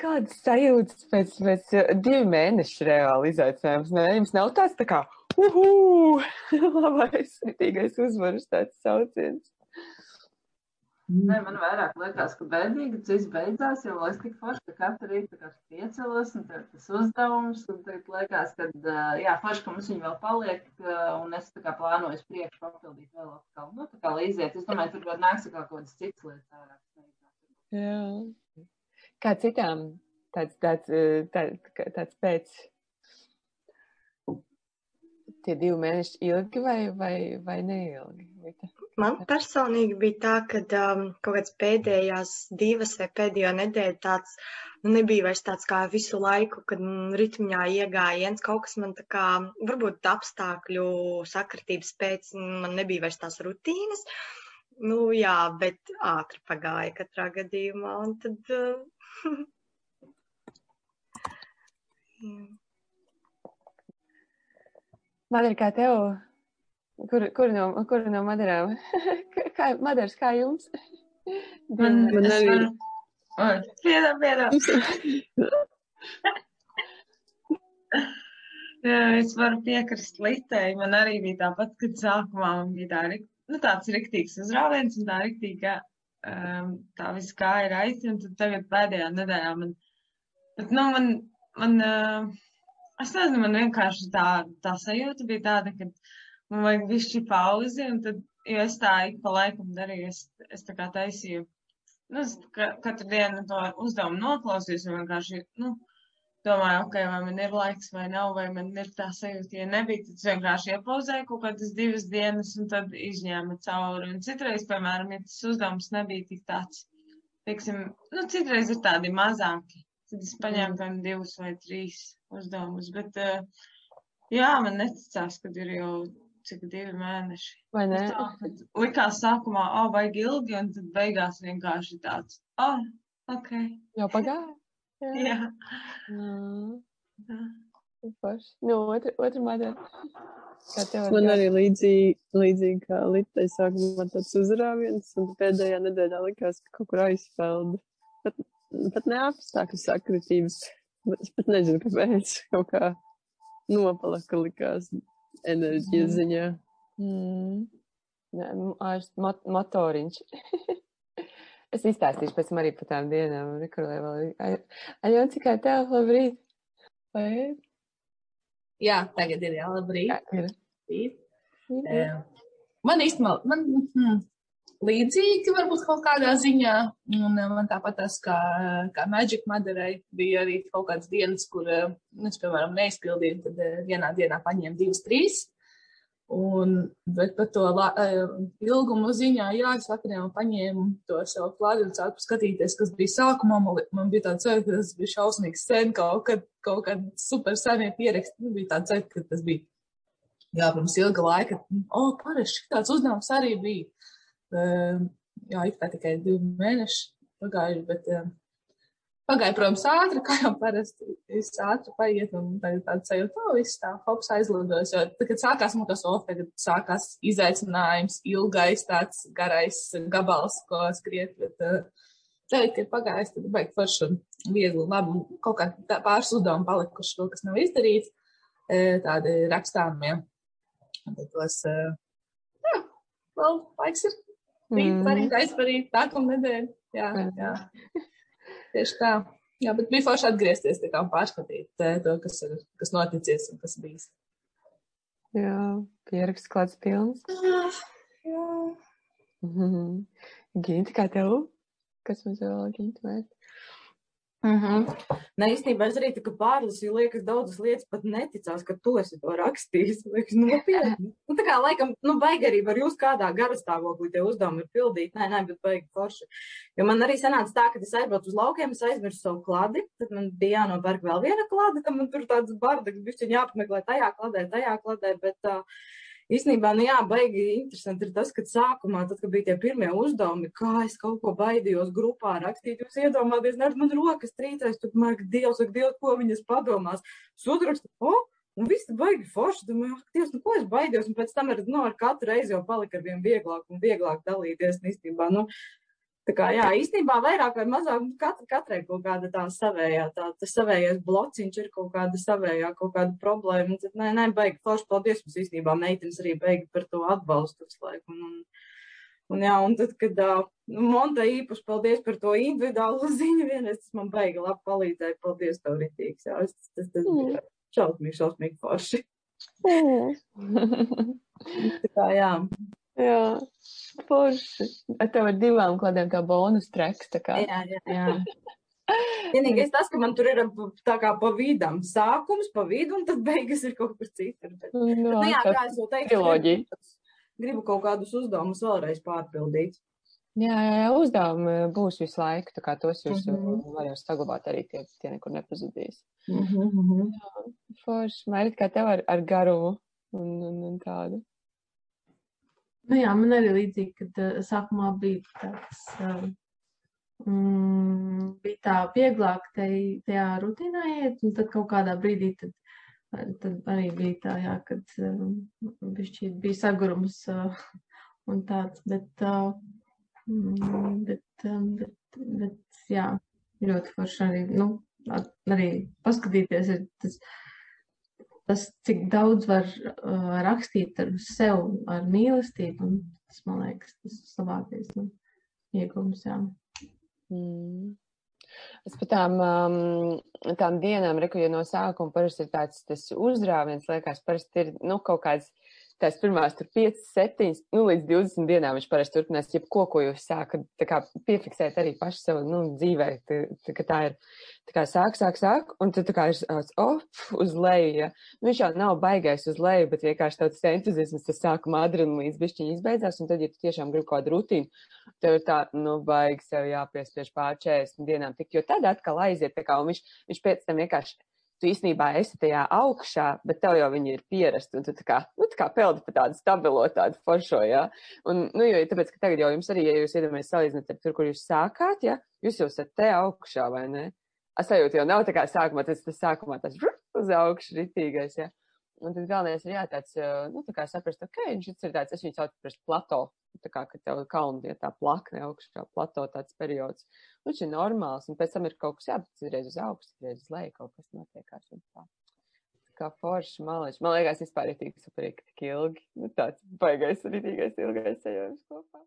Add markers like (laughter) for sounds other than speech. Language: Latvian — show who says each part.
Speaker 1: kādas sajūtas pēc, pēc divu mēnešu reāli izaicinājums? Ne? Jums nav tāds tā kā, uhu, (laughs) labais, ritīgais uzvaras tāds sauciens.
Speaker 2: Nē, man vairāk liekas, ka bēdīgi tas beidzās, jo es tik forši, ka katru rītu piecelos un tev tas uzdevums, un tagad liekas, ka, jā, forši, ka mums viņi vēl paliek, un es tā kā plānoju priekšu papildīt vēl atkal, nu, tā kā līdziet. Es domāju, tur vēl nāks kaut kādas citas lietas ārā.
Speaker 1: Jā. Kā citām tāds, tāds, tāds, tāds pēc tie divi mēneši ilgi vai, vai, vai neilgi?
Speaker 3: Man personīgi bija tā, ka um, kaut kāds pēdējās divas vai pēdējo nedēļu tāds nu, nebija vairs tāds kā visu laiku, kad mm, ritmiņā iegājiens. Kaut kas man tā kā, varbūt apstākļu sakritības pēc, man nebija vairs tās rutīnas. Nu, jā, bet ātri pagāja katrā gadījumā. Un tad, uh, (laughs)
Speaker 1: Madara, kā tev? Kur, kur, no, kur no Madarām? (laughs) kā, Madaras, kā jums?
Speaker 2: Man, man arī. Piedām, piedām. (laughs) Jā, es varu piekrist Litei. Man arī bija tāpat, kad sākumā man bija tā, nu, tāds riktīgs uzrāviens un tā riktīga, um, tā viss kā ir aizi, un tad tagad pēdējā nedēļā man, bet, nu, man, man, uh, Es nezinu, man vienkārši tā, tā sajūta bija tāda, ka man vajag višķi pauzi, un tad, jo es tā ik pa laikam darīju, es, es tā kā taisīju, nu, es ka, katru dienu to uzdevumu noklausījos, un vienkārši, nu, domāju, ok, vai man ir laiks vai nav, vai man ir tā sajūta, ja nebija, tad vienkārši iepauzēju kaut kādas divas dienas, un tad izņēmu cauri. Un citreiz, piemēram, ja tas uzdevums nebija tik tāds, teiksim, nu, citreiz ir tādi mazāki, tad es paņēmu tam divus vai trīs uzdevumus. Bet, uh, jā, man neticās, kad ir jau cik divi mēneši.
Speaker 1: Vai ne?
Speaker 2: Tā, likās sākumā, oh, vajag ilgi, un tad beigās vienkārši tāds, oh, ok.
Speaker 1: Jau pagāja?
Speaker 2: Jā. jā.
Speaker 1: Paši. Nu, otra, otra madara.
Speaker 4: Man arī līdzīgi, līdzīgi kā Litai sākumā tāds uzrāviens, un pēdējā nedēļā likās, ka kaut kur aizpelda. Pat, pat ne apstākļu sakritības, Es pat nezinu, kāpēc. Kaut kā nopalaka likās enerģijas ziņā.
Speaker 1: Mm. Nē, ārst mot motoriņš. Es izstāstīšu pēc tam arī par tām dienām. Rekurlē vēl. Aļon, cik kā tev, labrīt? Vai?
Speaker 5: Jā, tagad ir jā, labrīt.
Speaker 1: Jā, ir.
Speaker 5: Ir. Man īstenībā, man, hmm, līdzīgi, varbūt kaut kādā ziņā. Un eh, man tāpat tas, kā, kā Magic Madarai, bija arī kaut kādas dienas, kur eh, es, piemēram, neizpildīju, tad eh, vienā dienā paņēmu divas, trīs. Un, bet par to la, ilgumu ziņā, jā, es vakarā paņēmu to savu klāstu un sāku skatīties, kas bija sākumā. Man, man bija tāds cerības, ka tas bija šausmīgs sen, kaut kad, kaut kad super senie pieraksti. Man bija tāds cerības, ka tas bija, jā, pirms ilga laika. O, oh, pareši, tāds uzdevums arī bija. Ehm, jā, it kā tikai divi mēneši pagājuši, bet um, pagāja, protams, ātri, (laughs) kā jau parasti viss ātri paiet, un tagad tāds sajūta, o, viss tā, hops aizlidojas, jo tagad sākās o, tagad sākās izaicinājums, ilgais tāds garais gabals, ko skriet, bet uh, tagad, kad pagājis, tad baigi forši un viegli, labi, kaut kā pāris uzdevumi palikuši to, kas nav izdarīts, tādi rakstāmie. Tad tos, jā, vēl laiks ir Rīt, mm. parīt, aizparīt, nākamā nedēļa. Jā, jā. Tieši tā. Jā, bet bija forši atgriezties un pārskatīt tē, to, kas ir, kas noticis un kas bijis.
Speaker 1: Jā, pieraksts klāts pilns.
Speaker 5: Ah, jā.
Speaker 1: Mm -hmm. Ginti, kā tev? Kas mums vēl ginti vajag?
Speaker 6: Mm -hmm. Nē, īstenībā es arī tā kā pārlasīju, liekas, daudzas lietas pat neticās, ka tu esi to rakstījis. (laughs) Liekas, nopietni. Nu, tā kā, laikam, nu, baigi arī var jūs kādā garastāvoklī tie uzdevumi ir pildīt. Nē, nē, bet baigi forši. Jo man arī sanāca tā, ka es aizbraucu uz laukiem, es aizmirsu savu kladi, tad man bija jānopērk vēl viena klada, ka man tur tāds bardaks, bišķiņ jāapmeklē tajā kladē, tajā kladē, bet uh, Īsnībā, nu jā, baigi interesanti ir tas, ka sākumā, tad, kad bija tie pirmie uzdevumi, kā es kaut ko baidījos grupā rakstīt, jūs iedomāties, ne, man rokas trīcēs, tur, man, Dievs, ak, Dievs, ko viņas padomās. Sudrakstu, o, oh, un viss baigi forši, domāju, ak, Dievs, nu ko es baidījos, un pēc tam ar, nu, ar katru reizi jau palika ar vien vieglāk un vieglāk dalīties, īstenībā, nu, Tā kā, jā, īstenībā vairāk vai mazāk katra, katrai kaut kāda tā savējā, tā, tas savējais blociņš ir kaut kāda savējā, kaut kāda problēma. Tad, nē, nē, baigi, forši, paldies, mums īstenībā meitenes arī beigi par to atbalstu visu laiku. Un, un, un, jā, un tad, kad uh, Monta īpaši paldies par to individuālo (laughs) ziņu, vienreiz tas man baigi labi palīdzēja. Paldies, tev ritīgs, jā, tas, tas, tas bija šausmīgi, šausmīgi forši. (laughs) tā kā, jā.
Speaker 1: Jā, forši. Ar tev ar divām kladēm kā bonus treks, tā kā.
Speaker 6: Jā, jā, jā. Vienīgais tas, ka man tur ir tā kā pa vidam sākums, pa vidu, un tad beigas ir kaut kur citur. Bet,
Speaker 1: No,
Speaker 6: bet, nu, jā, kā es jau teicu, gribu, gribu kaut kādus uzdevumus vēlreiz pārpildīt.
Speaker 1: Jā, jā, jā, uzdevumi būs visu laiku, tā kā tos jūs mm. -hmm. varat saglabāt arī tie, tie nekur nepazudīs.
Speaker 6: Mm -hmm.
Speaker 1: Forši, Marit, kā tev ar, ar garumu un, un, un tādu.
Speaker 7: Nu jā, man arī līdzīgi, kad uh, sākumā bija tāds, uh, mm, bija tā vieglāk tai, tajā rutīnā iet, un tad kaut kādā brīdī tad, tad arī bija tā, jā, kad bišķi bija sagurums uh, un tāds, bet, uh, mm, bet, bet, bet, jā, ļoti forši arī, nu, arī paskatīties ir tas, tas, cik daudz var uh, rakstīt ar sev, ar mīlestību, un tas, man liekas, tas labākais nu, iegums, jā.
Speaker 1: Mm. Es par tām, um, tām dienām, reku, ja no sākuma parasti ir tāds uzrāviens, liekas, parasti ir, nu, kaut kāds tās pirmās tur 5, 7, nu, līdz 20 dienām viņš parasti turpinās jebko, ko jūs sākat, kā piefiksēt arī paši sev, nu, dzīvē, tā, tā, tā ir, tā kā sāk, sāk, sāk, un tad tā kā ir, oh, uz leju, ja. Nu, viņš jau nav baigais uz leju, bet vienkārši tāds entuziasms, tas sākuma adrenalīns bišķiņi izbeidzās, un tad, ja tu tiešām gribi kādu rutīnu, tev ir tā, nu, baigi sev jāpiespiež pār 40 dienām, tik, jo tad atkal aiziet, tā kā, un viņš, viņš pēc tam vienkārši, tu īstenībā esi tajā augšā, bet tev jau viņi ir pierasti, un tu tā kā, nu, tā kā peldi pa tādu stabilo, tādu foršo, jā. Un, nu, jo, tāpēc, ka tagad jau jums arī, ja jūs iedomājaties salīdzināt ar tur, kur jūs sākāt, jā, jūs jau esat te augšā, vai ne? Es sajūtu, jau nav tā kā sākumā, tas, tas sākumā tas uz augšu ritīgais, jā. Un tad galvenais ir jā, tāds, nu, tā kā saprast, ok, viņš ir tāds, es viņu saucu par plato, tā kā, ka tev kalni ir tā plakne augšā, plato tāds periods. Nu, viņš ir normāls, un pēc tam ir kaut kas, jā, bet reiz uz augstu, reiz uz leju, kaut kas notiekās un tā. Kā forši, malēši. Man liekas, vispār ir tik superīgi, tik ilgi. Nu, tāds baigais, ritīgais, ilgais ejams kopā.